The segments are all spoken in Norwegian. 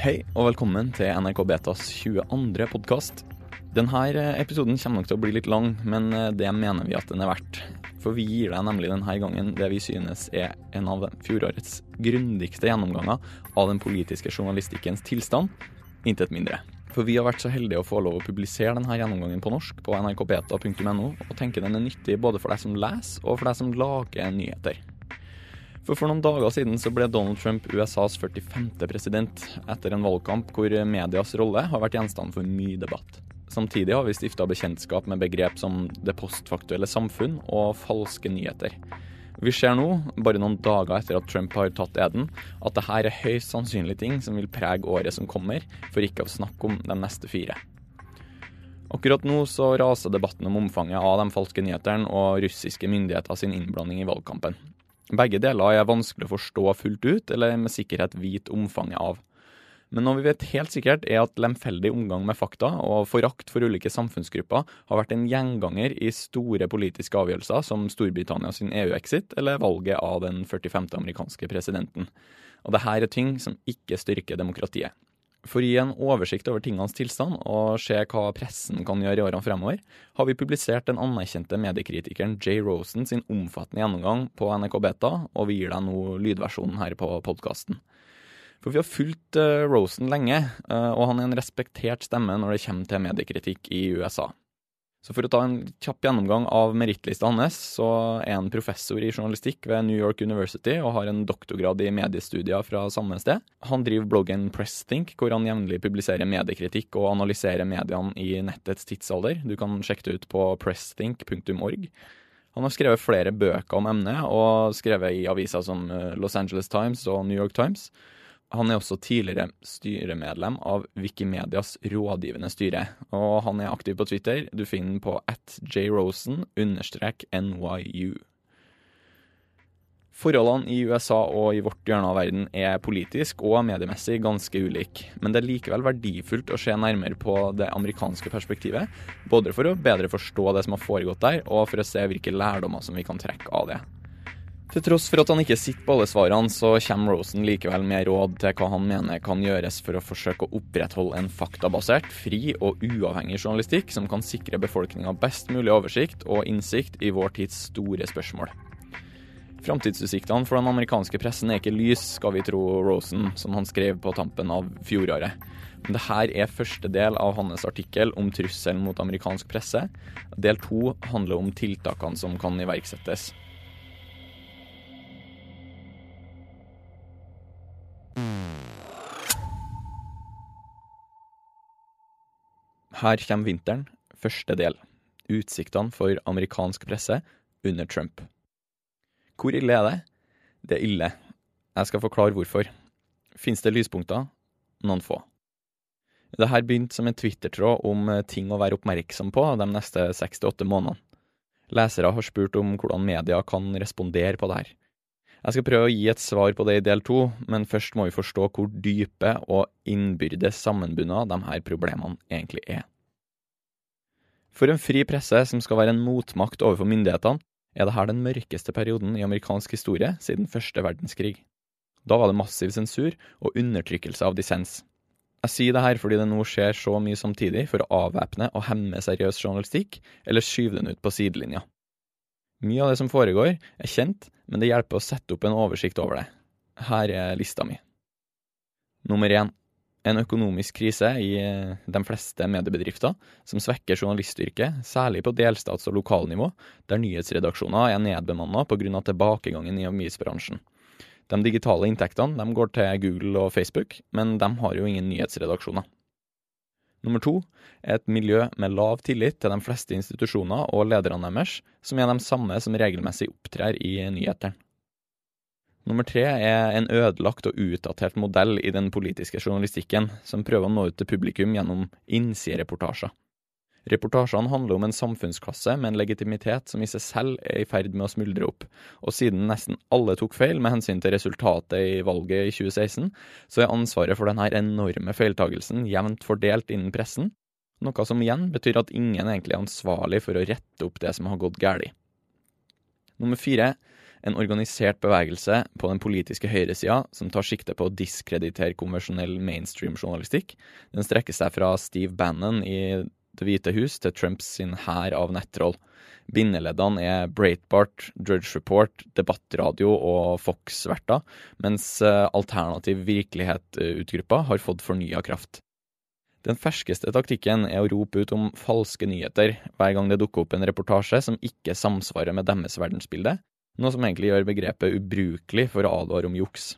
Hei og velkommen til NRK Betas 22. podkast. Denne episoden kommer nok til å bli litt lang, men eh, det mener vi at den er verdt. For vi gir deg nemlig denne gangen det vi synes er en av fjorårets grundigste gjennomganger av den politiske journalistikkens tilstand. Intet mindre. For vi har vært så heldige å få lov å publisere denne gjennomgangen på norsk på nrkbeta.no, og tenker den er nyttig både for deg som leser og for deg som lager nyheter. For for noen dager siden så ble Donald Trump USAs 45. president, etter en valgkamp hvor medias rolle har vært gjenstand for mye debatt. Samtidig har vi stifta bekjentskap med begrep som det postfaktuelle samfunn og falske nyheter. Vi ser nå, bare noen dager etter at Trump har tatt eden, at dette er høyst sannsynlig ting som vil prege året som kommer, for ikke å snakke om de neste fire. Akkurat nå så raser debatten om omfanget av de falske nyhetene og russiske myndigheter sin innblanding i valgkampen. Begge deler er vanskelig å forstå fullt ut, eller med sikkerhet vite omfanget av. Men noe vi vet helt sikkert, er at lemfeldig omgang med fakta og forakt for ulike samfunnsgrupper har vært en gjenganger i store politiske avgjørelser som Storbritannia sin EU-exit eller valget av den 45. amerikanske presidenten. Og dette er ting som ikke styrker demokratiet. For å gi en oversikt over tingenes tilstand og se hva pressen kan gjøre i årene fremover, har vi publisert den anerkjente mediekritikeren Jay Rosen sin omfattende gjennomgang på NRK Beta, og vi gir deg nå lydversjonen her på podkasten. For vi har fulgt uh, Rosen lenge, uh, og han er en respektert stemme når det kommer til mediekritikk i USA. Så for å ta en kjapp gjennomgang av merittlista hans, så er han professor i journalistikk ved New York University og har en doktorgrad i mediestudier fra samme sted. Han driver bloggen Presstink, hvor han jevnlig publiserer mediekritikk og analyserer mediene i nettets tidsalder. Du kan sjekke det ut på presstink.org. Han har skrevet flere bøker om emnet, og skrevet i aviser som eh, Los Angeles Times og New York Times. Han er også tidligere styremedlem av Wikimedias rådgivende styre, og han er aktiv på Twitter. Du finner den på at jrosen understrek nyu. Forholdene i USA og i vårt hjørne av verden er politisk og mediemessig ganske ulike, men det er likevel verdifullt å se nærmere på det amerikanske perspektivet, både for å bedre forstå det som har foregått der, og for å se hvilke lærdommer som vi kan trekke av det. Til tross for at han ikke sitter på alle svarene, så kommer Rosen likevel med råd til hva han mener kan gjøres for å forsøke å opprettholde en faktabasert, fri og uavhengig journalistikk som kan sikre befolkninga best mulig oversikt og innsikt i vår tids store spørsmål. Framtidsutsiktene for den amerikanske pressen er ikke lys, skal vi tro Rosen, som han skrev på tampen av fjoråret. Men dette er første del av hans artikkel om trusselen mot amerikansk presse. Del to handler om tiltakene som kan iverksettes. Her kommer vinteren, første del. Utsiktene for amerikansk presse under Trump. Hvor ille er det? Det er ille. Jeg skal forklare hvorfor. Fins det lyspunkter? Noen få. Det her begynte som en twittertråd om ting å være oppmerksom på de neste seks til åtte månedene. Lesere har spurt om hvordan media kan respondere på det her. Jeg skal prøve å gi et svar på det i del to, men først må vi forstå hvor dype og innbyrdes sammenbundet de her problemene egentlig er. For en fri presse som skal være en motmakt overfor myndighetene, er dette den mørkeste perioden i amerikansk historie siden første verdenskrig. Da var det massiv sensur og undertrykkelse av dissens. Jeg sier det her fordi det nå skjer så mye samtidig for å avvæpne og hemme seriøs journalistikk, eller skyve den ut på sidelinja. Mye av det som foregår, er kjent, men det hjelper å sette opp en oversikt over det. Her er lista mi. Nummer én. En økonomisk krise i eh, de fleste mediebedrifter, som svekker journalistyrket, særlig på delstats- og lokalnivå, der nyhetsredaksjoner er nedbemanna pga. tilbakegangen i avisbransjen. De digitale inntektene de går til Google og Facebook, men de har jo ingen nyhetsredaksjoner. Nummer to er et miljø med lav tillit til de fleste institusjoner og lederne deres, som er de samme som regelmessig opptrer i nyhetene. Nummer tre er en ødelagt og utdatert modell i den politiske journalistikken, som prøver å nå ut til publikum gjennom innsidereportasjer. Reportasjene handler om en samfunnsklasse med en legitimitet som i seg selv er i ferd med å smuldre opp, og siden nesten alle tok feil med hensyn til resultatet i valget i 2016, så er ansvaret for denne enorme feiltagelsen jevnt fordelt innen pressen, noe som igjen betyr at ingen egentlig er ansvarlig for å rette opp det som har gått galt. Nummer fire en organisert bevegelse på den politiske høyresida som tar sikte på å diskreditere konvensjonell mainstream-journalistikk. Den strekker seg fra Steve Bannon i Det hvite hus til Trumps sin hær av nettroll. Bindeleddene er Breitbart, Drudge Report, Debattradio og Fox-verter, mens eh, Alternativ virkelighet-utgruppa har fått fornya kraft. Den ferskeste taktikken er å rope ut om falske nyheter hver gang det dukker opp en reportasje som ikke samsvarer med deres verdensbilde, noe som egentlig gjør begrepet ubrukelig for å advare om juks.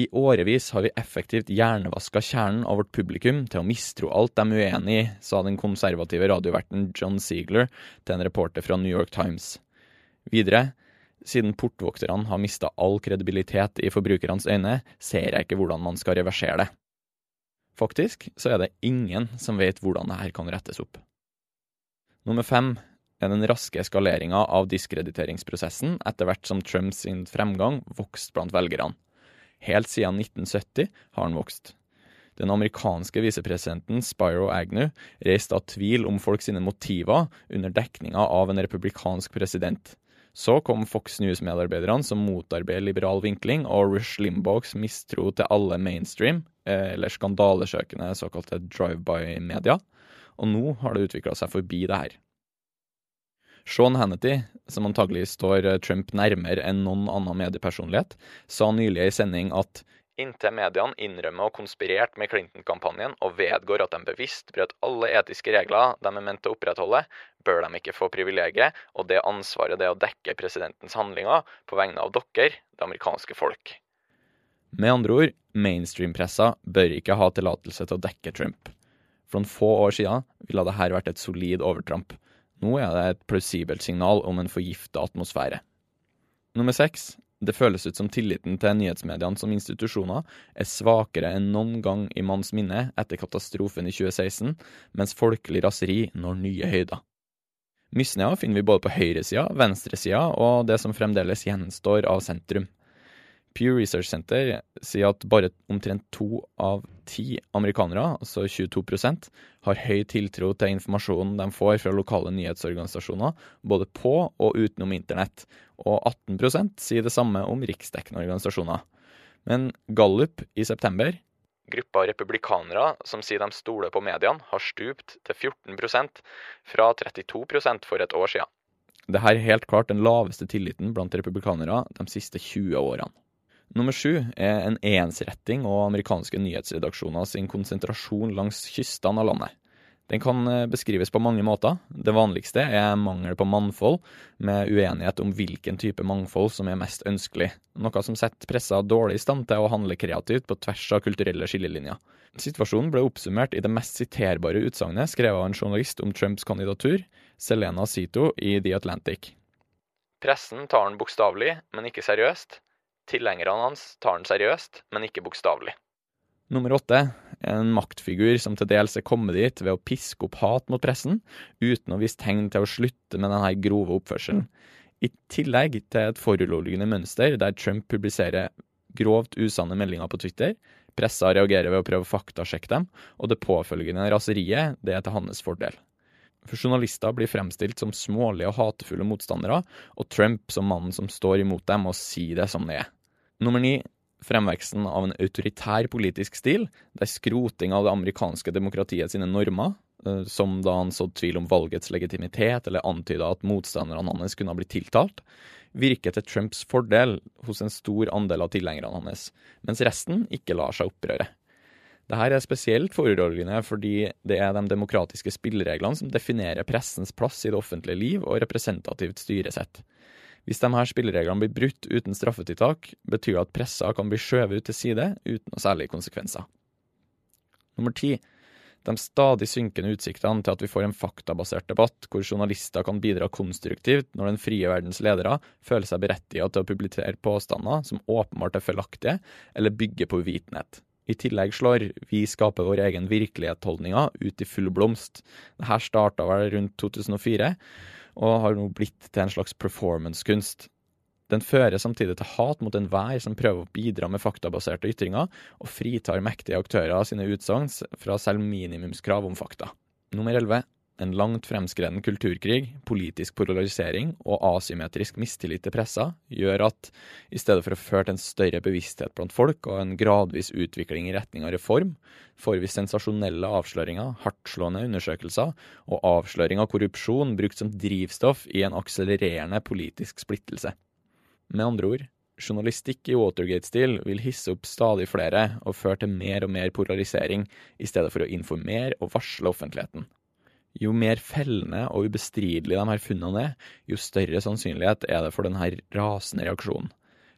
I årevis har vi effektivt hjernevaska kjernen av vårt publikum til å mistro alt de er uenig i, sa den konservative radioverten John Ziegler til en reporter fra New York Times. Videre, siden portvokterne har mista all kredibilitet i forbrukernes øyne, ser jeg ikke hvordan man skal reversere det. Faktisk så er det ingen som vet hvordan dette kan rettes opp. Nummer fem er den raske eskaleringa av diskrediteringsprosessen etter hvert som Trumps fremgang vokste blant velgerne. Helt siden 1970 har den vokst. Den amerikanske visepresidenten Spiro Agnew reiste av tvil om folk sine motiver under dekninga av en republikansk president. Så kom Fox News-medarbeiderne som motarbeider liberal vinkling, og Rush Limbaughs mistro til alle mainstream, eh, eller skandalesøkende såkalte drive-by-media. Og nå har det utvikla seg forbi det her. Sean Hannity, som antagelig står eh, Trump nærmere enn noen annen mediepersonlighet, sa nylig i sending at inntil mediene innrømmer å konspirert med Clinton-kampanjen og vedgår at de bevisst brøt alle etiske regler de er ment å opprettholde, bør de ikke få privilegiet og det ansvaret det er å dekke presidentens handlinger på vegne av dere, det amerikanske folk. Med andre ord, mainstream-pressa bør ikke ha tillatelse til å dekke Trump. For noen få år siden ville dette vært et solid overtramp. Nå er det et plausibelt signal om en forgifta atmosfære. Nummer seks. Det føles ut som tilliten til nyhetsmediene som institusjoner er svakere enn noen gang i manns minne etter katastrofen i 2016, mens folkelig raseri når nye høyder. Misnøya finner vi både på høyresida, venstresida og det som fremdeles gjenstår av sentrum. Pew Research Center sier at bare omtrent to av ti amerikanere, altså 22% har høy tiltro til informasjonen de får fra lokale nyhetsorganisasjoner, både på og utenom internett, og 18% sier det samme om riksdekkende organisasjoner. Men Gallup i september, gruppa republikanere som sier de stoler på mediene, har stupt til 14% fra 32% for et år siden. Dette er helt klart den laveste tilliten blant republikanere de siste 20 årene. Nummer sju er en ensretting og amerikanske nyhetsredaksjoner sin konsentrasjon langs kystene av landet. Den kan eh, beskrives på mange måter. Det vanligste er mangel på mangfold, med uenighet om hvilken type mangfold som er mest ønskelig, noe som setter pressa dårlig i stand til å handle kreativt på tvers av kulturelle skillelinjer. Situasjonen ble oppsummert i det mest siterbare utsagnet skrevet av en journalist om Trumps kandidatur, Selena Sito i The Atlantic. Pressen tar den bokstavelig, men ikke seriøst. Tilhengerne hans tar den seriøst, men ikke bokstavelig. Nummer åtte er en maktfigur som til dels er kommet dit ved å piske opp hat mot pressen, uten å vise tegn til å slutte med denne grove oppførselen. I tillegg til et foruroligende mønster der Trump publiserer grovt usanne meldinger på Twitter, pressa reagerer ved å prøve å faktasjekke dem, og det påfølgende raseriet det er til hans fordel. For journalister blir fremstilt som smålige og hatefulle motstandere, og Trump som mannen som står imot dem og sier det som det er. Nummer ni fremveksten av en autoritær politisk stil, der skroting av det amerikanske demokratiet sine normer, eh, som da han sådde tvil om valgets legitimitet eller antyda at motstanderne hans kunne ha blitt tiltalt, virker til Trumps fordel hos en stor andel av tilhengerne hans, mens resten ikke lar seg opprøre. Dette er spesielt foruroligende fordi det er de demokratiske spillereglene som definerer pressens plass i det offentlige liv og representativt styresett. Hvis de her spillereglene blir brutt uten straffetiltak, betyr det at pressa kan bli skjøvet ut til side uten noe særlige konsekvenser. Nummer ti. De stadig synkende utsiktene til at vi får en faktabasert debatt, hvor journalister kan bidra konstruktivt når den frie verdens ledere føler seg berettiget til å publisere påstander som åpenbart er feilaktige, eller bygger på uvitenhet. I tillegg slår Vi skaper vår egen virkelighet-holdninga ut i full blomst. Dette starta vel rundt 2004, og har nå blitt til en slags performancekunst. Den fører samtidig til hat mot enhver som prøver å bidra med faktabaserte ytringer, og fritar mektige aktører av sine utsagn fra selv minimumskrav om fakta. Nummer 11. En langt fremskreden kulturkrig, politisk polarisering og asymmetrisk mistillit til pressa gjør at i stedet for å føre til en større bevissthet blant folk og en gradvis utvikling i retning av reform, får vi sensasjonelle avsløringer, hardtslående undersøkelser og avsløring av korrupsjon brukt som drivstoff i en akselererende politisk splittelse. Med andre ord, journalistikk i Watergate-stil vil hisse opp stadig flere og føre til mer og mer polarisering, i stedet for å informere og varsle offentligheten. Jo mer fellende og ubestridelig de her funnene er, jo større sannsynlighet er det for denne rasende reaksjonen.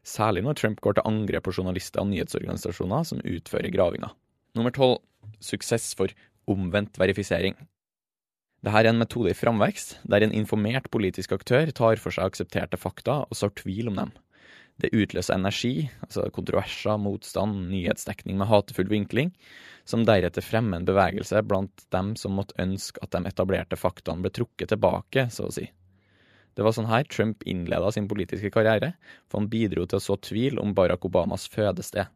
Særlig når Trump går til angrep på journalister og nyhetsorganisasjoner som utfører gravinga. Nummer tolv suksess for omvendt verifisering. Dette er en metode i framvekst, der en informert politisk aktør tar for seg aksepterte fakta og sår tvil om dem. Det utløser energi, altså kontroverser, motstand, nyhetsdekning med hatefull vinkling, som deretter fremmer en bevegelse blant dem som måtte ønske at de etablerte faktaene ble trukket tilbake, så å si. Det var sånn her Trump innleda sin politiske karriere, for han bidro til å så tvil om Barack Obamas fødested.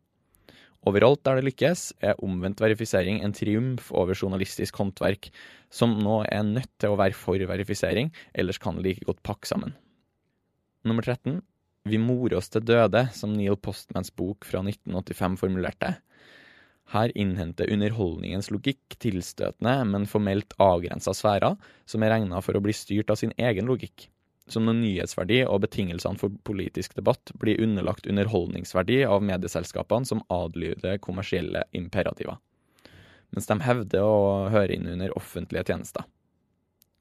Overalt der det lykkes, er omvendt verifisering en triumf over journalistisk håndverk, som nå er nødt til å være for verifisering, ellers kan det like godt pakke sammen. Nummer 13 vi morer oss til døde, som Neil Postmans bok fra 1985 formulerte. Her innhenter underholdningens logikk tilstøtende, men formelt avgrensa sfærer, som er regna for å bli styrt av sin egen logikk. Som når nyhetsverdi og betingelsene for politisk debatt blir underlagt underholdningsverdi av medieselskapene som adlyder kommersielle imperativer. Mens de hevder å høre inn under offentlige tjenester.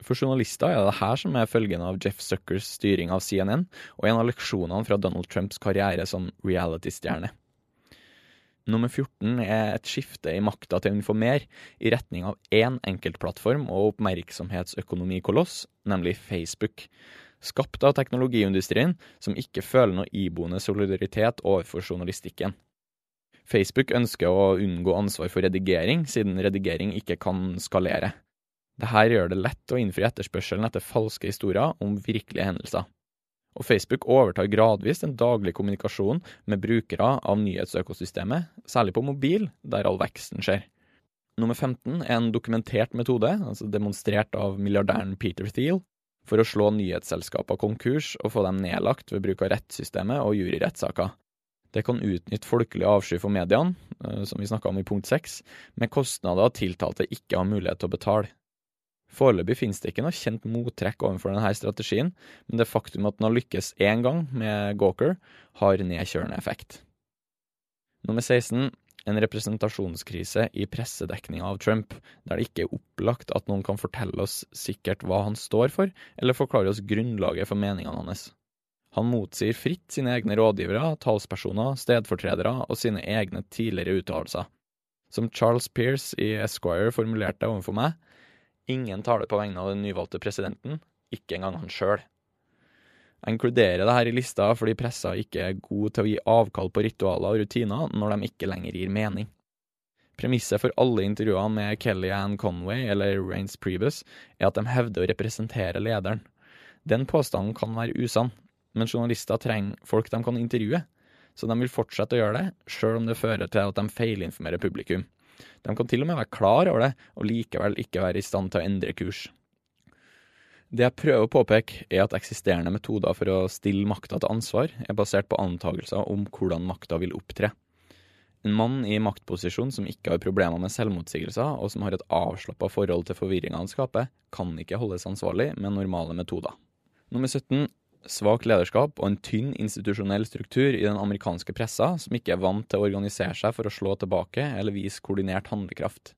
For journalister er det her som er følgen av Jeff Zuckers styring av CNN, og en av leksjonene fra Donald Trumps karriere som reality-stjerne. Nummer 14 er et skifte i makta til å informere i retning av én enkeltplattform og oppmerksomhetsøkonomikoloss, nemlig Facebook. Skapt av teknologiindustrien, som ikke føler noe iboende solidaritet overfor journalistikken. Facebook ønsker å unngå ansvar for redigering, siden redigering ikke kan skalere. Dette gjør det lett å innfri etterspørselen etter falske historier om virkelige hendelser. Og Facebook overtar gradvis den daglige kommunikasjonen med brukere av nyhetsøkosystemet, særlig på mobil, der all veksten skjer. Nummer 15 er en dokumentert metode, altså demonstrert av milliardæren Peter Thiel, for å slå nyhetsselskaper konkurs og få dem nedlagt ved bruk av rettssystemet og juryrettssaker. Det kan utnytte folkelig avsky for mediene, eh, som vi snakka om i punkt 6, med kostnader tiltalte ikke har mulighet til å betale. Foreløpig finnes det ikke noe kjent mottrekk overfor denne strategien, men det faktum at den har lykkes én gang med Gawker, har nedkjørende effekt. Nummer 16. En representasjonskrise i pressedekninga av Trump, der det ikke er opplagt at noen kan fortelle oss sikkert hva han står for, eller forklare oss grunnlaget for meningene hans. Han motsier fritt sine egne rådgivere, talspersoner, stedfortredere og sine egne tidligere uttalelser. Som Charles Pearce i Esquire formulerte overfor meg, Ingen taler på vegne av den nyvalgte presidenten, ikke engang han sjøl. Jeg inkluderer dette i lista fordi pressa ikke er god til å gi avkall på ritualer og rutiner når de ikke lenger gir mening. Premisset for alle intervjuene med Kellyanne Conway eller Rains Prebus er at de hevder å representere lederen. Den påstanden kan være usann, men journalister trenger folk de kan intervjue, så de vil fortsette å gjøre det, sjøl om det fører til at de feilinformerer publikum. De kan til og med være klar over det, og likevel ikke være i stand til å endre kurs. Det jeg prøver å påpeke, er at eksisterende metoder for å stille makta til ansvar er basert på antakelser om hvordan makta vil opptre. En mann i maktposisjon som ikke har problemer med selvmotsigelser, og som har et avslappa forhold til forvirringa han skaper, kan ikke holdes ansvarlig med normale metoder. Nummer 17 svakt lederskap og en tynn institusjonell struktur i den amerikanske pressa, som ikke er vant til å organisere seg for å slå tilbake eller vise koordinert handlekraft.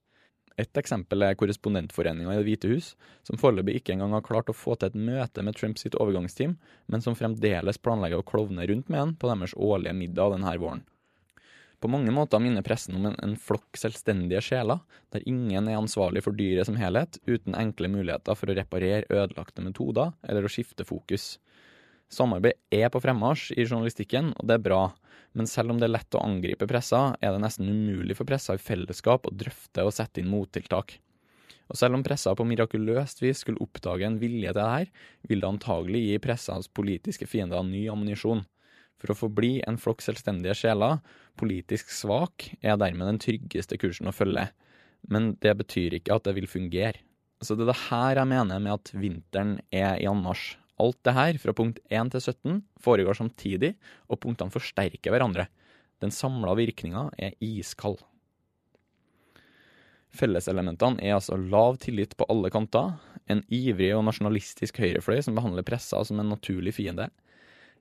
Et eksempel er Korrespondentforeninga i Det hvite hus, som foreløpig ikke engang har klart å få til et møte med Trumps overgangsteam, men som fremdeles planlegger å klovne rundt med han på deres årlige middag denne våren. På mange måter minner pressen om en, en flokk selvstendige sjeler, der ingen er ansvarlig for dyret som helhet, uten enkle muligheter for å reparere ødelagte metoder eller å skifte fokus. Samarbeid er på fremmarsj i journalistikken, og det er bra. Men selv om det er lett å angripe pressa, er det nesten umulig for pressa i fellesskap å drøfte og sette inn mottiltak. Og selv om pressa på mirakuløst vis skulle oppdage en vilje til det her, vil det antagelig gi pressas politiske fiender ny ammunisjon. For å forbli en flokk selvstendige sjeler, politisk svak, er dermed den tryggeste kursen å følge. Men det betyr ikke at det vil fungere. Så det er det her jeg mener med at vinteren er i anmarsj. Alt det her, fra punkt 1 til 17, foregår samtidig, og punktene forsterker hverandre. Den samla virkninga er iskald. Felleselementene er altså lav tillit på alle kanter, en ivrig og nasjonalistisk høyrefløy som behandler pressa som en naturlig fiende,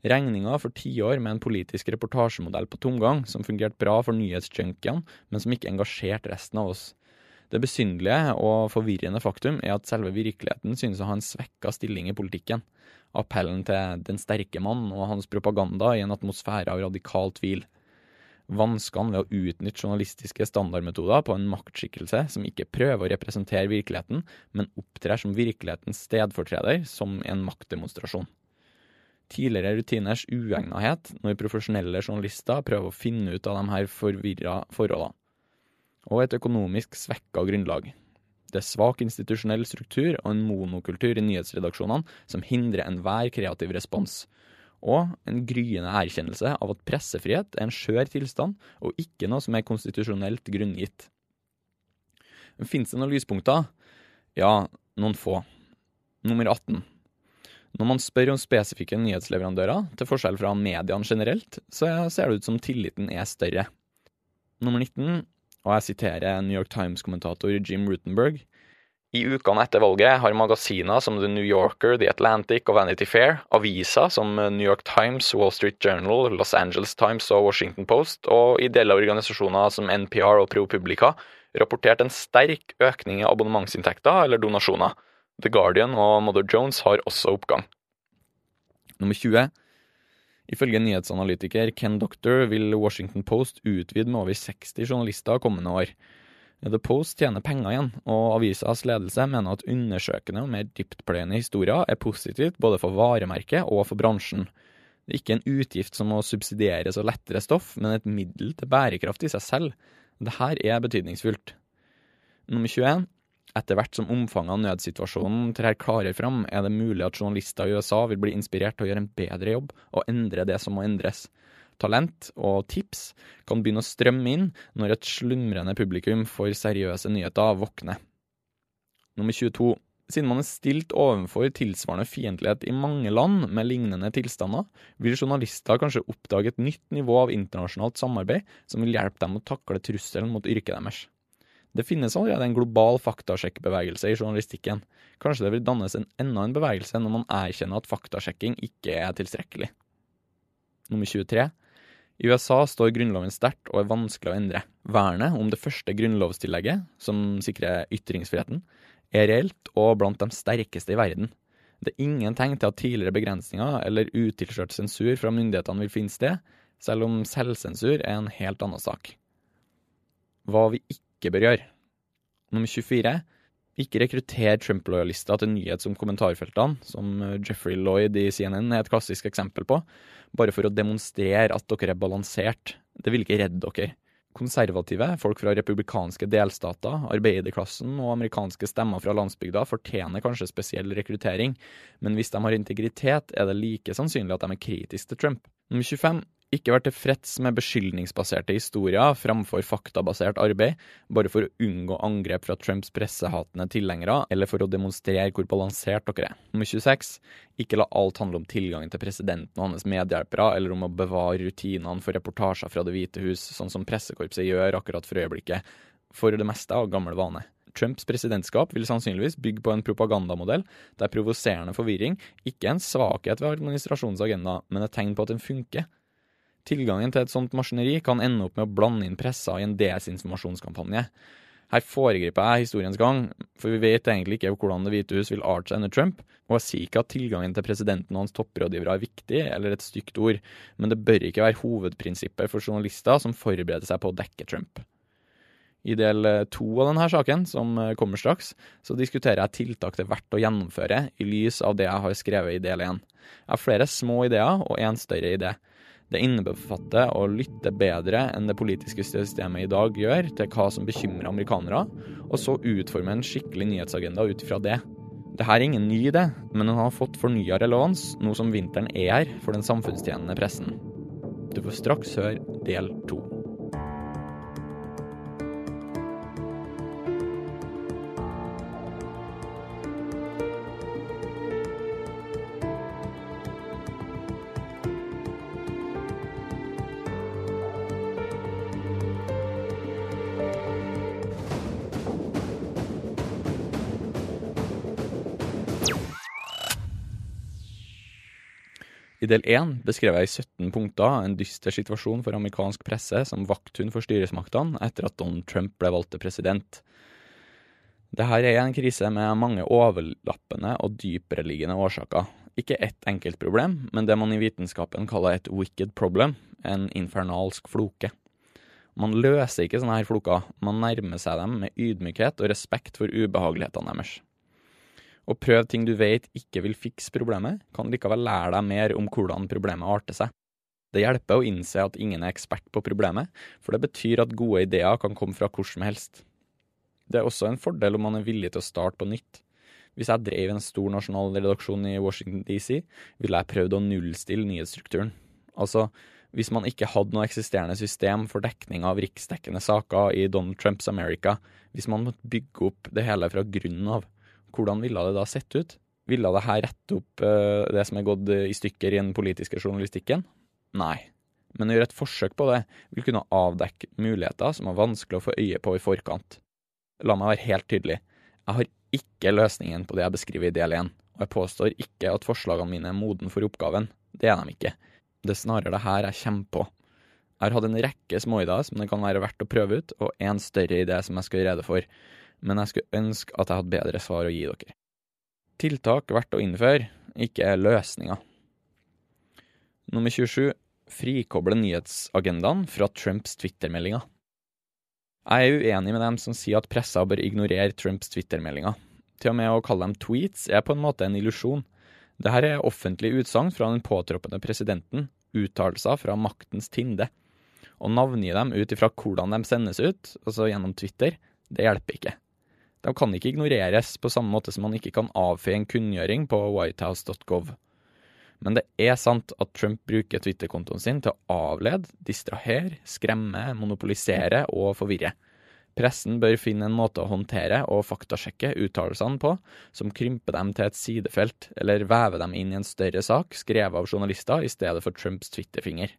regninga for tiår med en politisk reportasjemodell på tomgang som fungerte bra for nyhetsjunkiene, men som ikke engasjerte resten av oss. Det besynderlige og forvirrende faktum er at selve virkeligheten synes å ha en svekka stilling i politikken. Appellen til den sterke mann og hans propaganda i en atmosfære av radikal tvil vanskene ved å utnytte journalistiske standardmetoder på en maktskikkelse som ikke prøver å representere virkeligheten, men opptrer som virkelighetens stedfortreder, som en maktdemonstrasjon. Tidligere rutiners uegnethet når profesjonelle journalister prøver å finne ut av de her forvirra forholdene. Og et økonomisk svekka grunnlag. Det er svak institusjonell struktur og en monokultur i nyhetsredaksjonene som hindrer enhver kreativ respons og en gryende erkjennelse av at pressefrihet er en skjør tilstand, og ikke noe som er konstitusjonelt grunngitt. Fins det noen lyspunkter? Ja, noen få. Nummer 18. Når man spør om spesifikke nyhetsleverandører, til forskjell fra mediene generelt, så ser det ut som tilliten er større. Nummer 19, og jeg siterer New York Times-kommentator Jim Rutenberg, i ukene etter valget har magasiner som The New Yorker, The Atlantic og Vanity Fair, aviser som New York Times, Wall Street Journal, Los Angeles Times og Washington Post, og ideelle organisasjoner som NPR og ProPublica rapportert en sterk økning i abonnementsinntekter eller donasjoner. The Guardian og Mother Jones har også oppgang. Nummer 20. Ifølge nyhetsanalytiker Ken Doctor vil Washington Post utvide med over 60 journalister kommende år. The Post tjener penger igjen, og avisas ledelse mener at undersøkende og mer dyptpløyende historier er positivt både for varemerket og for bransjen. Det er ikke en utgift som må subsidieres og lettere stoff, men et middel til bærekraft i seg selv. Dette er betydningsfullt. Nummer 21. Etter hvert som omfanget av nødsituasjonen trer klarere fram, er det mulig at journalister i USA vil bli inspirert til å gjøre en bedre jobb og endre det som må endres talent og tips kan begynne å strømme inn når et slumrende publikum for seriøse nyheter våkner. Nummer 22. Siden man er stilt overfor tilsvarende fiendtlighet i mange land med lignende tilstander, vil journalister kanskje oppdage et nytt nivå av internasjonalt samarbeid som vil hjelpe dem å takle trusselen mot yrket deres. Det finnes allerede en global faktasjekkbevegelse i journalistikken. Kanskje det vil dannes en enda en bevegelse når man erkjenner at faktasjekking ikke er tilstrekkelig. Nummer 23. I USA står Grunnloven sterkt og er vanskelig å endre. Vernet om det første grunnlovstillegget, som sikrer ytringsfriheten, er reelt og blant de sterkeste i verden. Det er ingen tegn til at tidligere begrensninger eller utilskjørt sensur fra myndighetene vil finne sted, selv om selvsensur er en helt annen sak. Hva vi ikke bør gjøre. Nummer 24. Ikke rekrutter Trump-lojalister til nyhets- om kommentarfeltene, som Jeffrey Lloyd i CNN er et klassisk eksempel på bare for å demonstrere at dere er balansert. Det vil ikke redde dere. Konservative, folk fra republikanske delstater, arbeiderklassen og amerikanske stemmer fra landsbygda fortjener kanskje spesiell rekruttering, men hvis de har integritet, er det like sannsynlig at de er kritiske til Trump. Nummer 25. Ikke vær tilfreds med beskyldningsbaserte historier framfor faktabasert arbeid, bare for å unngå angrep fra Trumps pressehatende tilhengere, eller for å demonstrere hvor balansert dere er. Nummer 26. Ikke la alt handle om tilgangen til presidenten og hans medhjelpere, eller om å bevare rutinene for reportasjer fra Det hvite hus, sånn som pressekorpset gjør akkurat for øyeblikket, for det meste av gammel vane. Trumps presidentskap vil sannsynligvis bygge på en propagandamodell der provoserende forvirring ikke er en svakhet ved administrasjonens agenda, men et tegn på at den funker. Tilgangen til et sånt maskineri kan ende opp med å blande inn pressa i en desinformasjonskampanje. Her foregriper jeg historiens gang, for vi vet egentlig ikke hvordan Det hvite hus vil arte seg under Trump, og jeg sier ikke at tilgangen til presidenten og hans topprådgivere er viktig, eller et stygt ord, men det bør ikke være hovedprinsippet for journalister som forbereder seg på å dekke Trump. I del to av denne saken, som kommer straks, så diskuterer jeg tiltak det er verdt å gjennomføre i lys av det jeg har skrevet i del én. Jeg har flere små ideer og én større idé. Det innebefatter å lytte bedre enn det politiske systemet i dag gjør, til hva som bekymrer amerikanere, og så utforme en skikkelig nyhetsagenda ut fra det. Dette er ingen ny idé, men den har fått fornya relevans, nå som vinteren er her for den samfunnstjenende pressen. Du får straks høre del to. Del én beskrev jeg i 17 punkter en dyster situasjon for amerikansk presse som vakthund for styresmaktene etter at Donald Trump ble valgt til president. Dette er en krise med mange overlappende og dypereliggende årsaker. Ikke ett enkelt problem, men det man i vitenskapen kaller et wicked problem, en infernalsk floke. Man løser ikke sånne her floker, man nærmer seg dem med ydmykhet og respekt for ubehagelighetene deres. Å prøve ting du vet ikke vil fikse problemet, kan likevel lære deg mer om hvordan problemet arter seg. Det hjelper å innse at ingen er ekspert på problemet, for det betyr at gode ideer kan komme fra hvor som helst. Det er også en fordel om man er villig til å starte på nytt. Hvis jeg drev en stor nasjonal redaksjon i Washington DC, ville jeg prøvd å nullstille nyhetsstrukturen. Altså, hvis man ikke hadde noe eksisterende system for dekning av riksdekkende saker i Donald Trumps America, hvis man måtte bygge opp det hele fra grunnen av, hvordan ville det da sett ut? Ville det her rette opp uh, det som er gått i stykker i den politiske journalistikken? Nei. Men å gjøre et forsøk på det vil kunne avdekke muligheter som er vanskelig å få øye på i forkant. La meg være helt tydelig. Jeg har ikke løsningen på det jeg beskriver i del 1, og jeg påstår ikke at forslagene mine er moden for oppgaven. Det er de ikke. Det er snarere det her jeg kommer på. Jeg har hatt en rekke småideer som det kan være verdt å prøve ut, og en større idé som jeg skal gjøre rede for, men jeg skulle ønske at jeg hadde bedre svar å gi dere. Tiltak verdt å innføre, ikke løsninger. Nummer 27. Frikoble nyhetsagendaen fra Trumps Twitter-meldinger. Jeg er uenig med dem som sier at pressa bør ignorere Trumps Twitter-meldinger. Til og med å kalle dem tweets er på en måte en illusjon. Dette er offentlige utsagn fra den påtroppende presidenten, uttalelser fra maktens tinde. Å navngi dem ut ifra hvordan de sendes ut, altså gjennom Twitter, det hjelper ikke. De kan ikke ignoreres, på samme måte som man ikke kan avfeie en kunngjøring på whitehouse.gov. Men det er sant at Trump bruker Twitter-kontoen sin til å avlede, distrahere, skremme, monopolisere og forvirre. Pressen bør finne en måte å håndtere og faktasjekke uttalelsene på som krymper dem til et sidefelt, eller vever dem inn i en større sak skrevet av journalister i stedet for Trumps Twitter-finger.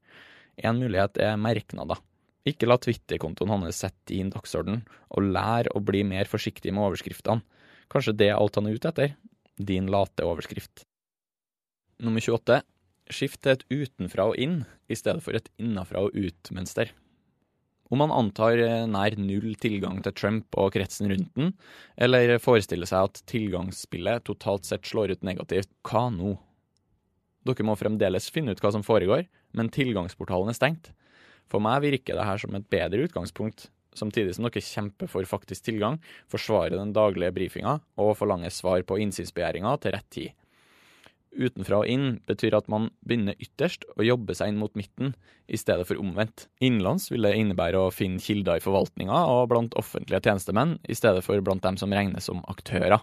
En mulighet er merknader. Ikke la Twitter-kontoen hans sette din dagsorden, og lær å bli mer forsiktig med overskriftene. Kanskje det er alt han er ute etter? Din late overskrift. Nummer 28. Skift til et utenfra og inn, i stedet for et innafra og ut-mønster. Om man antar eh, nær null tilgang til Trump og kretsen rundt den, eller forestiller seg at tilgangsspillet totalt sett slår ut negativt, hva nå? Dere må fremdeles finne ut hva som foregår, men tilgangsportalen er stengt. For meg virker det her som et bedre utgangspunkt, samtidig som dere kjemper for faktisk tilgang, forsvarer den daglige brifinga og forlanger svar på innsynsbegjæringa til rett tid utenfra og inn betyr at man begynner ytterst og jobber seg inn mot midten, i stedet for omvendt. Innenlands vil det innebære å finne kilder i forvaltninga og blant offentlige tjenestemenn, i stedet for blant dem som regnes som aktører,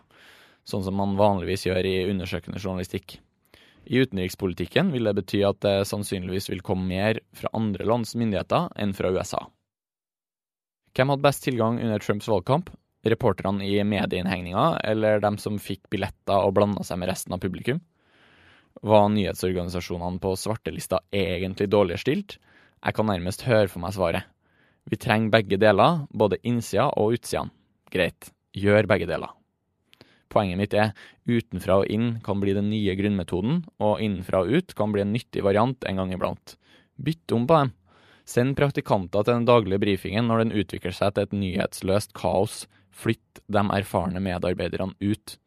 sånn som man vanligvis gjør i undersøkende journalistikk. I utenrikspolitikken vil det bety at det sannsynligvis vil komme mer fra andre lands myndigheter enn fra USA. Hvem hadde best tilgang under Trumps valgkamp? Reporterne i medieinnhegninga, eller dem som fikk billetter og blanda seg med resten av publikum? Var nyhetsorganisasjonene på svartelista egentlig dårligere stilt? Jeg kan nærmest høre for meg svaret. Vi trenger begge deler, både innsida og utsida. Greit, gjør begge deler. Poenget mitt er utenfra og inn kan bli den nye grunnmetoden, og innenfra og ut kan bli en nyttig variant en gang iblant. Bytt om på dem. Send praktikanter til den daglige brifingen når den utvikler seg til et nyhetsløst kaos. Flytt de erfarne medarbeiderne ut.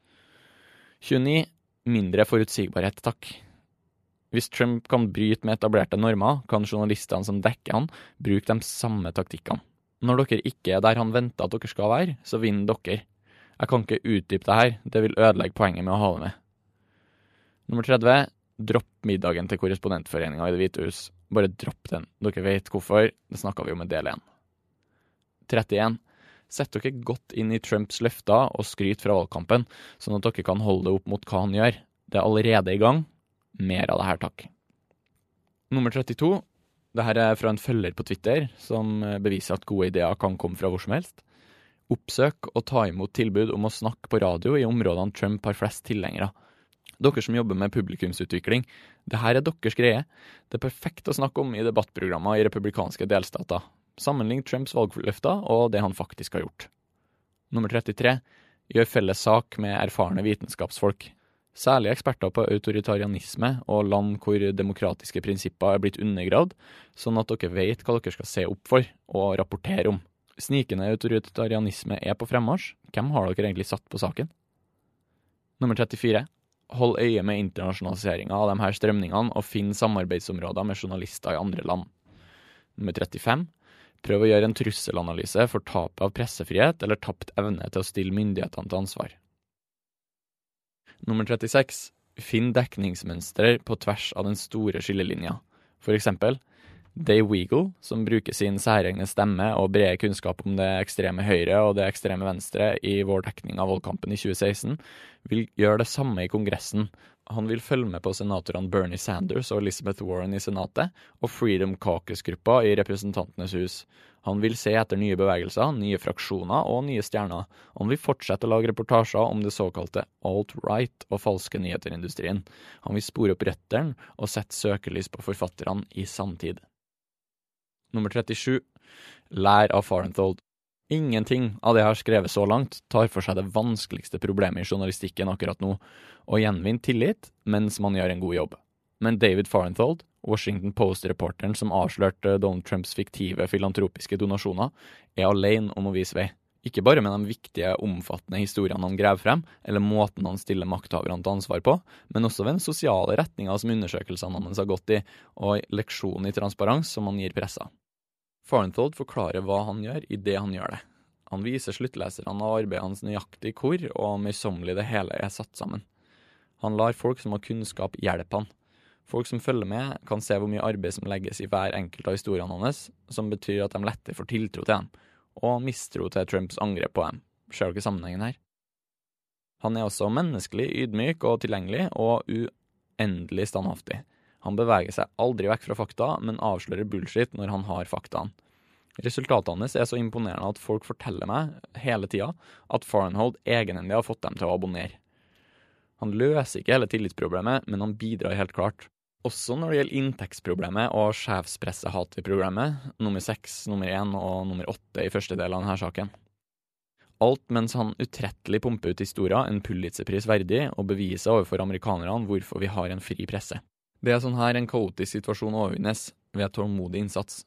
29 mindre forutsigbarhet, takk. Hvis Trump kan bryte med etablerte normer, kan journalistene som dekker han, bruke de samme taktikkene. Når dere ikke er der han venter at dere skal være, så vinner dere. Jeg kan ikke utdype det her, det vil ødelegge poenget med å ha det med. Nummer 30. Dropp middagen til Korrespondentforeninga i Det hvite hus. Bare dropp den. Dere vet hvorfor, det snakka vi om i del 1. 31. Sett dere godt inn i Trumps løfter og skryt fra valgkampen, sånn at dere kan holde det opp mot hva han gjør. Det er allerede i gang. Mer av det her, takk. Nummer 32. Dette er fra en følger på Twitter, som beviser at gode ideer kan komme fra hvor som helst. Oppsøk og ta imot tilbud om å snakke på radio i områdene Trump har flest tilhengere. Dere som jobber med publikumsutvikling, det her er deres greie. Det er perfekt å snakke om i debattprogrammer i republikanske delstater, Sammenlign Trumps valgløfter og det han faktisk har gjort. Nummer 33. Gjør felles sak med erfarne vitenskapsfolk. Særlig eksperter på autoritarianisme og land hvor demokratiske prinsipper er blitt undergravd, sånn at dere vet hva dere skal se opp for og rapportere om. Snikende autoritarianisme er på fremmarsj. Hvem har dere egentlig satt på saken? Nummer 34. Hold øye med internasjonaliseringa av de her strømningene, og finn samarbeidsområder med journalister i andre land. Nummer 35. Prøv å gjøre en trusselanalyse for tapet av pressefrihet eller tapt evne til å stille myndighetene til ansvar. Nummer 36. Finn dekningsmønstre på tvers av den store skillelinja. For eksempel Dave Weagle, som bruker sin særegne stemme og brede kunnskap om det ekstreme høyre og det ekstreme venstre i vår dekning av valgkampen i 2016, vil gjøre det samme i Kongressen. Han vil følge med på senatorene Bernie Sanders og Elizabeth Warren i Senatet, og Freedom Caucus-gruppa i Representantenes hus. Han vil se etter nye bevegelser, nye fraksjoner og nye stjerner. Han vil fortsette å lage reportasjer om det såkalte alt-right og falske nyheter-industrien. Han vil spore opp røttene og sette søkelys på forfatterne i samtid. Nummer 37. Lær av Farenthold. Ingenting av det jeg har skrevet så langt, tar for seg det vanskeligste problemet i journalistikken akkurat nå, å gjenvinne tillit mens man gjør en god jobb. Men David Farenthold, Washington Post-reporteren som avslørte Donald Trumps fiktive filantropiske donasjoner, er alene om å vise vei. Ikke bare med de viktige, omfattende historiene han graver frem, eller måten han stiller makthaverne til ansvar på, men også ved den sosiale retninga som undersøkelsene hans har gått i, og leksjonen i transparens som han gir pressa. Farenthold forklarer hva han gjør i det han gjør det. Han viser sluttleserne av arbeidet hans nøyaktig hvor og møysommelig det hele er satt sammen. Han lar folk som har kunnskap, hjelpe han. Folk som følger med, kan se hvor mye arbeid som legges i hver enkelt av historiene hans, som betyr at de lettere får tiltro til dem, og mistro til Trumps angrep på dem. Ser dere sammenhengen her? Han er også menneskelig, ydmyk og tilgjengelig, og uendelig standhaftig. Han beveger seg aldri vekk fra fakta, men avslører bullshit når han har faktaene. Resultatene hans er så imponerende at folk forteller meg hele tida at Farnhold egenhendig har fått dem til å abonnere. Han løser ikke hele tillitsproblemet, men han bidrar helt klart. Også når det gjelder inntektsproblemet og sjefspressehat i programmet, nummer seks, nummer én og nummer åtte i første del av denne saken. Alt mens han utrettelig pumper ut historier en Pulitzerpris verdig, og beviser overfor amerikanerne hvorfor vi har en fri presse. Det er sånn her en kaotisk situasjon overvinnes ved tålmodig innsats.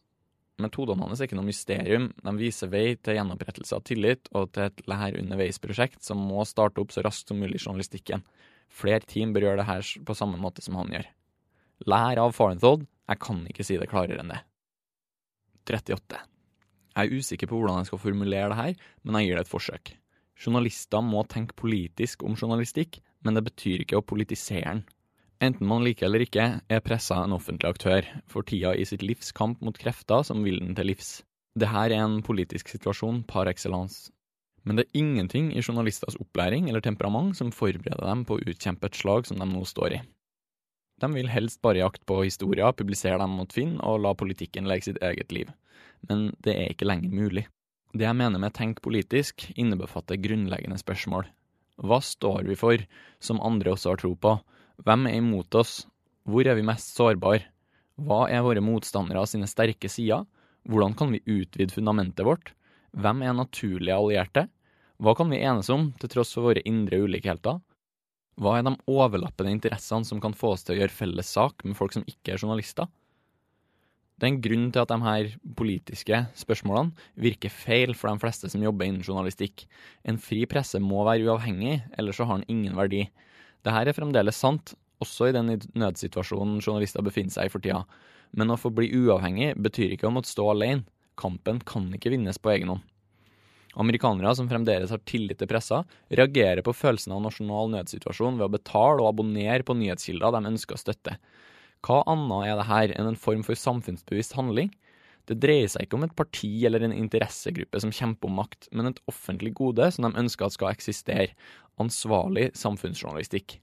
Metodene hans er ikke noe mysterium, de viser vei til gjenopprettelse av tillit og til et lær underveis-prosjekt som må starte opp så raskt som mulig i journalistikken. Flere team bør gjøre det her på samme måte som han gjør. Lær av Farenthold, jeg kan ikke si det klarere enn det. 38. Jeg er usikker på hvordan jeg skal formulere det her, men jeg gir det et forsøk. Journalister må tenke politisk om journalistikk, men det betyr ikke å politisere den. Enten man liker eller ikke, er pressa en offentlig aktør, for tida i sitt livs kamp mot krefter som vil den til livs. Dette er en politisk situasjon par excellence. Men det er ingenting i journalisters opplæring eller temperament som forbereder dem på å utkjempe et slag som de nå står i. De vil helst bare jakte på historier, publisere dem mot Finn og la politikken leke sitt eget liv. Men det er ikke lenger mulig. Det jeg mener med tenk politisk, innebefatter grunnleggende spørsmål. Hva står vi for, som andre også har tro på, hvem er imot oss? Hvor er vi mest sårbare? Hva er våre motstandere av sine sterke sider? Hvordan kan vi utvide fundamentet vårt? Hvem er naturlige allierte? Hva kan vi enes om, til tross for våre indre ulikheter? Hva er de overlappende interessene som kan få oss til å gjøre felles sak med folk som ikke er journalister? Det er en grunn til at de her politiske spørsmålene virker feil for de fleste som jobber innen journalistikk. En fri presse må være uavhengig, ellers så har den ingen verdi. Dette er fremdeles sant, også i den nødsituasjonen journalister befinner seg i for tida. Men å få bli uavhengig betyr ikke å måtte stå alene. Kampen kan ikke vinnes på egen hånd. Amerikanere som fremdeles har tillit til pressa, reagerer på følelsen av nasjonal nødsituasjon ved å betale og abonnere på nyhetskilder de ønsker å støtte. Hva annet er det her enn en form for samfunnsbevisst handling? Det dreier seg ikke om et parti eller en interessegruppe som kjemper om makt, men et offentlig gode som de ønsker at skal eksistere, ansvarlig samfunnsjournalistikk.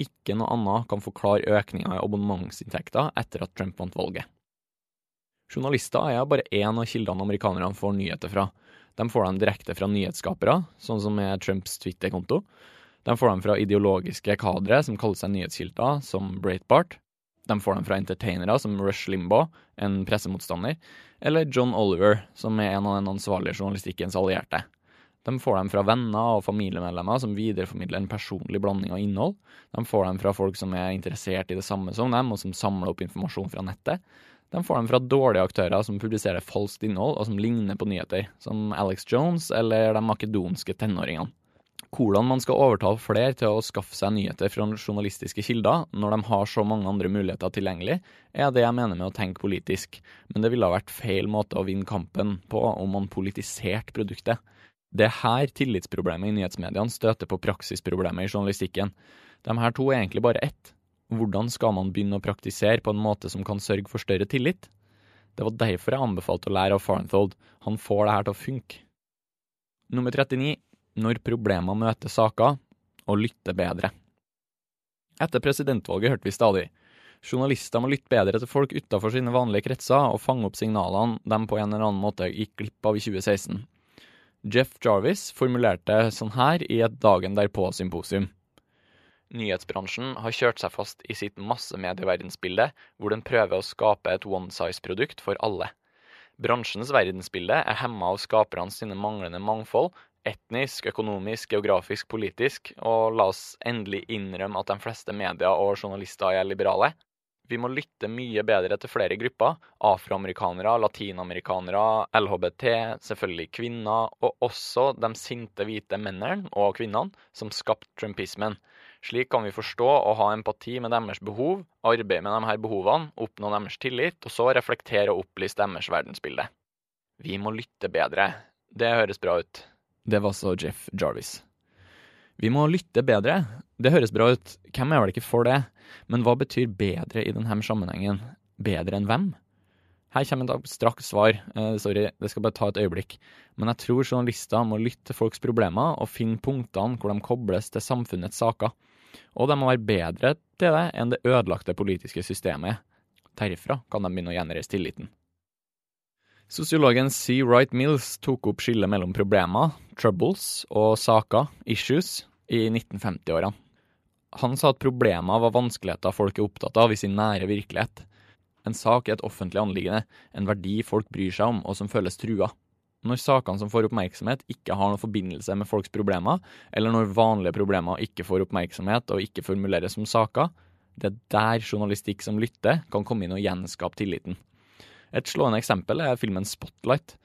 Ikke noe annet kan forklare økninga i abonnementsinntekter etter at Trump vant valget. Journalister er bare én av kildene amerikanerne får nyheter fra. De får dem direkte fra nyhetsskapere, sånn som med Trumps Twitter-konto. De får dem fra ideologiske kadre som kaller seg nyhetskilder, som Breitbart. De får dem fra entertainere som Rush Limbaugh, en pressemotstander, eller John Oliver, som er en av den ansvarlige journalistikkens allierte. De får dem fra venner og familiemedlemmer som videreformidler en personlig blanding av innhold. De får dem fra folk som er interessert i det samme som dem, og som samler opp informasjon fra nettet. De får dem fra dårlige aktører som publiserer falskt innhold og som ligner på nyheter, som Alex Jones eller de makedonske tenåringene. Hvordan man skal overtale flere til å skaffe seg nyheter fra journalistiske kilder når de har så mange andre muligheter tilgjengelig, er det jeg mener med å tenke politisk, men det ville ha vært feil måte å vinne kampen på om man politiserte produktet. Det er her tillitsproblemet i nyhetsmediene støter på praksisproblemet i journalistikken. De her to er egentlig bare ett. Hvordan skal man begynne å praktisere på en måte som kan sørge for større tillit? Det var derfor jeg anbefalte å lære av Farenthold. Han får det her til å funke. Nummer 39. Når problemer møter saker, og lytte bedre. Etter presidentvalget hørte vi stadig journalister må lytte bedre til folk utenfor sine vanlige kretser og fange opp signalene de på en eller annen måte gikk glipp av i 2016. Jeff Jarvis formulerte sånn her i et Dagen derpå-symposium. Nyhetsbransjen har kjørt seg fast i sitt massemedieverdensbilde, hvor den prøver å skape et one size-produkt for alle. Bransjens verdensbilde er hemma av skaperne sine manglende mangfold, etnisk, økonomisk, geografisk, politisk, og la oss endelig innrømme at de fleste medier og journalister er liberale. Vi må lytte mye bedre til flere grupper. Afroamerikanere, latinamerikanere, LHBT, selvfølgelig kvinner, og også de sinte hvite mennene og kvinnene som skapte trumpismen. Slik kan vi forstå og ha empati med deres behov, arbeide med disse behovene, oppnå deres tillit, og så reflektere og opplyse deres verdensbilde. Vi må lytte bedre. Det høres bra ut. Det var så Jeff Jarvis. Vi må lytte bedre. Det høres bra ut, hvem er vel ikke for det? Men hva betyr bedre i denne sammenhengen? Bedre enn hvem? Her kommer et abstrakt svar, eh, sorry, det skal bare ta et øyeblikk. Men jeg tror journalister må lytte til folks problemer og finne punktene hvor de kobles til samfunnets saker. Og de må være bedre til det enn det ødelagte politiske systemet. Derifra kan de begynne å gjenreise tilliten. Sosiologen C. Wright Mills tok opp skillet mellom problemer, troubles, og saker, issues, i 1950-årene. Han sa at problemer var vanskeligheter folk er opptatt av i sin nære virkelighet. En sak er et offentlig anliggende, en verdi folk bryr seg om og som føles trua. Når sakene som får oppmerksomhet ikke har noen forbindelse med folks problemer, eller når vanlige problemer ikke får oppmerksomhet og ikke formuleres som saker, det er der journalistikk som lytter, kan komme inn og gjenskape tilliten. Et slående eksempel er filmen Spotlight.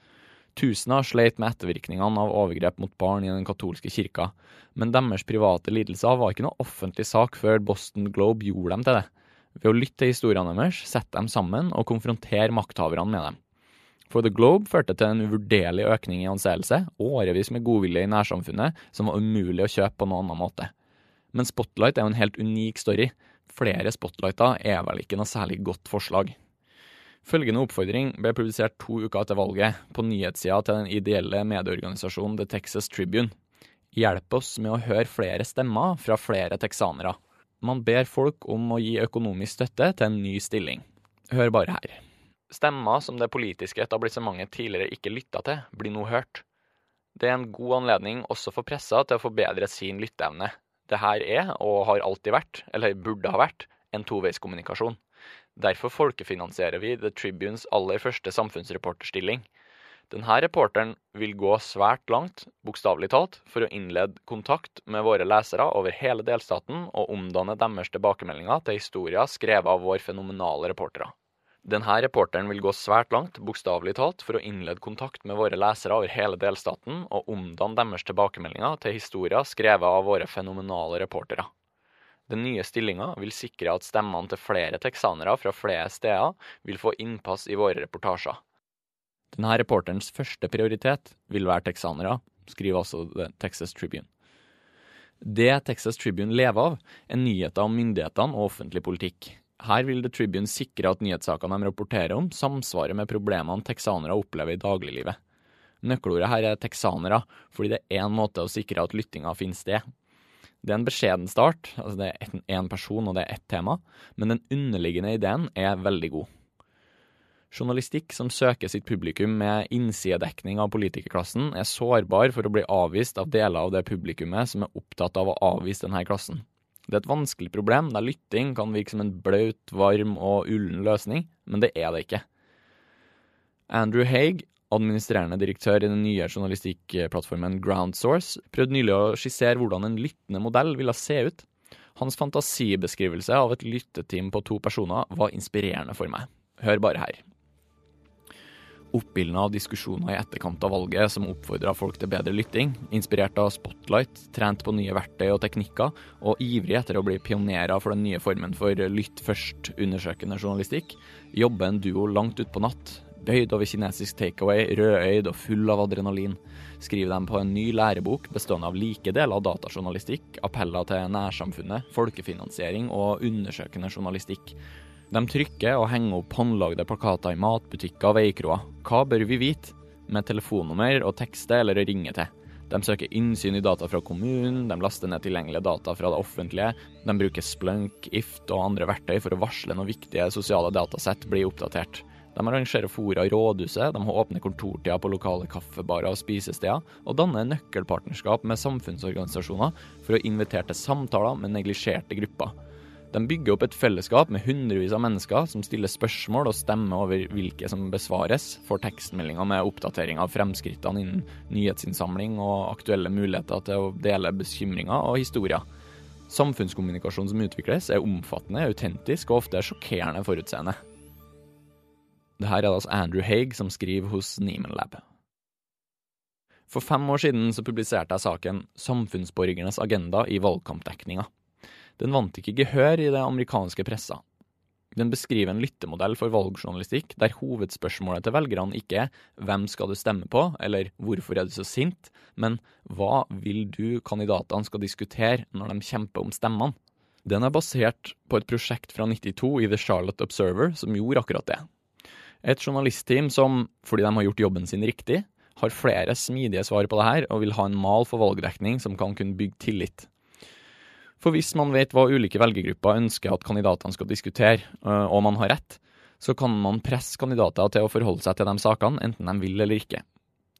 Tusener sleit med ettervirkningene av overgrep mot barn i den katolske kirka, men deres private lidelser var ikke noe offentlig sak før Boston Globe gjorde dem til det. Ved å lytte til historiene deres, sette dem sammen og konfrontere makthaverne med dem. For The Globe førte til en uvurderlig økning i anseelse, årevis med godvilje i nærsamfunnet som var umulig å kjøpe på noen annen måte. Men Spotlight er jo en helt unik story. Flere spotlighter er vel ikke noe særlig godt forslag. Følgende oppfordring ble publisert to uker etter valget på nyhetssida til den ideelle medieorganisasjonen The Texas Tribune. Hjelp oss med å høre flere stemmer fra flere texanere. Man ber folk om å gi økonomisk støtte til en ny stilling. Hør bare her. Stemmer som det politiske etablissementet tidligere ikke lytta til, blir nå hørt. Det er en god anledning også for pressa til å forbedre sin lytteevne. Det her er, og har alltid vært, eller burde ha vært, en toveiskommunikasjon. Derfor folkefinansierer vi The Tribunes aller første samfunnsreporterstilling. Denne reporteren vil gå svært langt, bokstavelig talt, for å innlede kontakt med våre lesere over hele delstaten og omdanne deres tilbakemeldinger til historier skrevet av våre fenomenale reportere. Denne reporteren vil gå svært langt, bokstavelig talt, for å innlede kontakt med våre lesere over hele delstaten og omdanne deres tilbakemeldinger til historier skrevet av våre fenomenale reportere. Den nye stillinga vil sikre at stemmene til flere texanere fra flere steder vil få innpass i våre reportasjer. Denne reporterens første prioritet vil være texanere, skriver altså The Texas Tribune. Det Texas Tribune lever av, er nyheter om myndighetene og offentlig politikk. Her vil The Tribune sikre at nyhetssakene de rapporterer om, samsvarer med problemene texanere opplever i dagliglivet. Nøkkelordet her er texanere, fordi det er én måte å sikre at lyttinga finner sted. Det er en beskjeden start, altså det er én person og det er ett tema, men den underliggende ideen er veldig god. Journalistikk som søker sitt publikum med innsidedekning av politikerklassen, er sårbar for å bli avvist av deler av det publikummet som er opptatt av å avvise denne klassen. Det er et vanskelig problem, der lytting kan virke som en blaut, varm og ullen løsning, men det er det ikke. Andrew Haig administrerende direktør i den nye journalistikkplattformen Groundsource, prøvde nylig å skissere hvordan en lyttende modell ville se ut. Hans fantasibeskrivelse av et lytteteam på to personer var inspirerende for meg. Hør bare her. Oppildna av diskusjoner i etterkant av valget som oppfordra folk til bedre lytting, inspirert av Spotlight, trent på nye verktøy og teknikker, og ivrig etter å bli pionerer for den nye formen for lytt først-undersøkende journalistikk, jobber en duo langt utpå natt, bøyd over kinesisk takeaway, rødøyd og full av adrenalin, skriver de på en ny lærebok bestående av like deler datajournalistikk, appeller til nærsamfunnet, folkefinansiering og undersøkende journalistikk. De trykker og henger opp håndlagde plakater i matbutikker og veikroer. Hva bør vi vite? Med telefonnummer og tekster eller å ringe til. De søker innsyn i data fra kommunen, de laster ned tilgjengelige data fra det offentlige, de bruker Splunk, IFT og andre verktøy for å varsle når viktige sosiale datasett blir oppdatert. De arrangerer fora i rådhuset, de har åpne kontortider på lokale kaffebarer og spisesteder, og danner nøkkelpartnerskap med samfunnsorganisasjoner for å invitere til samtaler med neglisjerte grupper. De bygger opp et fellesskap med hundrevis av mennesker som stiller spørsmål og stemmer over hvilke som besvares, får tekstmeldinger med oppdatering av fremskrittene innen nyhetsinnsamling og aktuelle muligheter til å dele bekymringer og historier. Samfunnskommunikasjon som utvikles, er omfattende, autentisk og ofte sjokkerende forutseende. Det her er altså Andrew Haig som skriver hos Neiman Lab. For fem år siden så publiserte jeg saken 'Samfunnsborgernes agenda i valgkampdekninga'. Den vant ikke gehør i det amerikanske pressa. Den beskriver en lyttemodell for valgjournalistikk der hovedspørsmålet til velgerne ikke er 'hvem skal du stemme på', eller 'hvorfor er du så sint', men 'hva vil du kandidatene skal diskutere når de kjemper om stemmene'? Den er basert på et prosjekt fra 92 i The Charlotte Observer som gjorde akkurat det. Et journalistteam som, fordi de har gjort jobben sin riktig, har flere smidige svar på det her og vil ha en mal for valgdekning som kan kunne bygge tillit. For hvis man vet hva ulike velgergrupper ønsker at kandidatene skal diskutere, øh, og man har rett, så kan man presse kandidater til å forholde seg til de sakene, enten de vil eller ikke.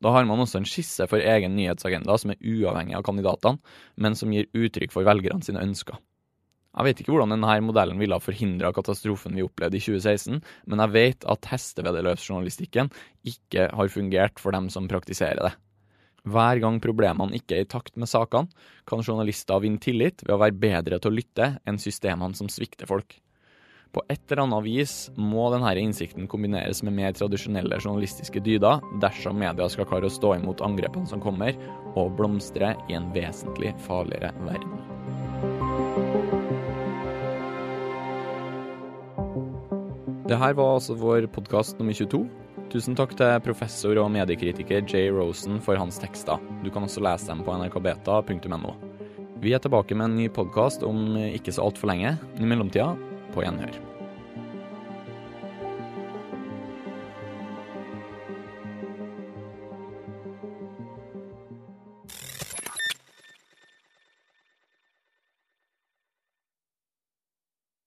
Da har man også en skisse for egen nyhetsagenda som er uavhengig av kandidatene, men som gir uttrykk for velgerne sine ønsker. Jeg vet ikke hvordan denne modellen ville ha forhindra katastrofen vi opplevde i 2016, men jeg vet at hesteveddeløpsjournalistikken ikke har fungert for dem som praktiserer det. Hver gang problemene ikke er i takt med sakene, kan journalister vinne tillit ved å være bedre til å lytte enn systemene som svikter folk. På et eller annet vis må denne innsikten kombineres med mer tradisjonelle journalistiske dyder dersom media skal klare å stå imot angrepene som kommer, og blomstre i en vesentlig farligere verden. Det her var altså vår podkast nummer 22. Tusen takk til professor og mediekritiker Jay Rosen for hans tekster. Du kan også lese dem på nrkbeta.no. Vi er tilbake med en ny podkast om ikke så altfor lenge. I mellomtida, på gjenhør.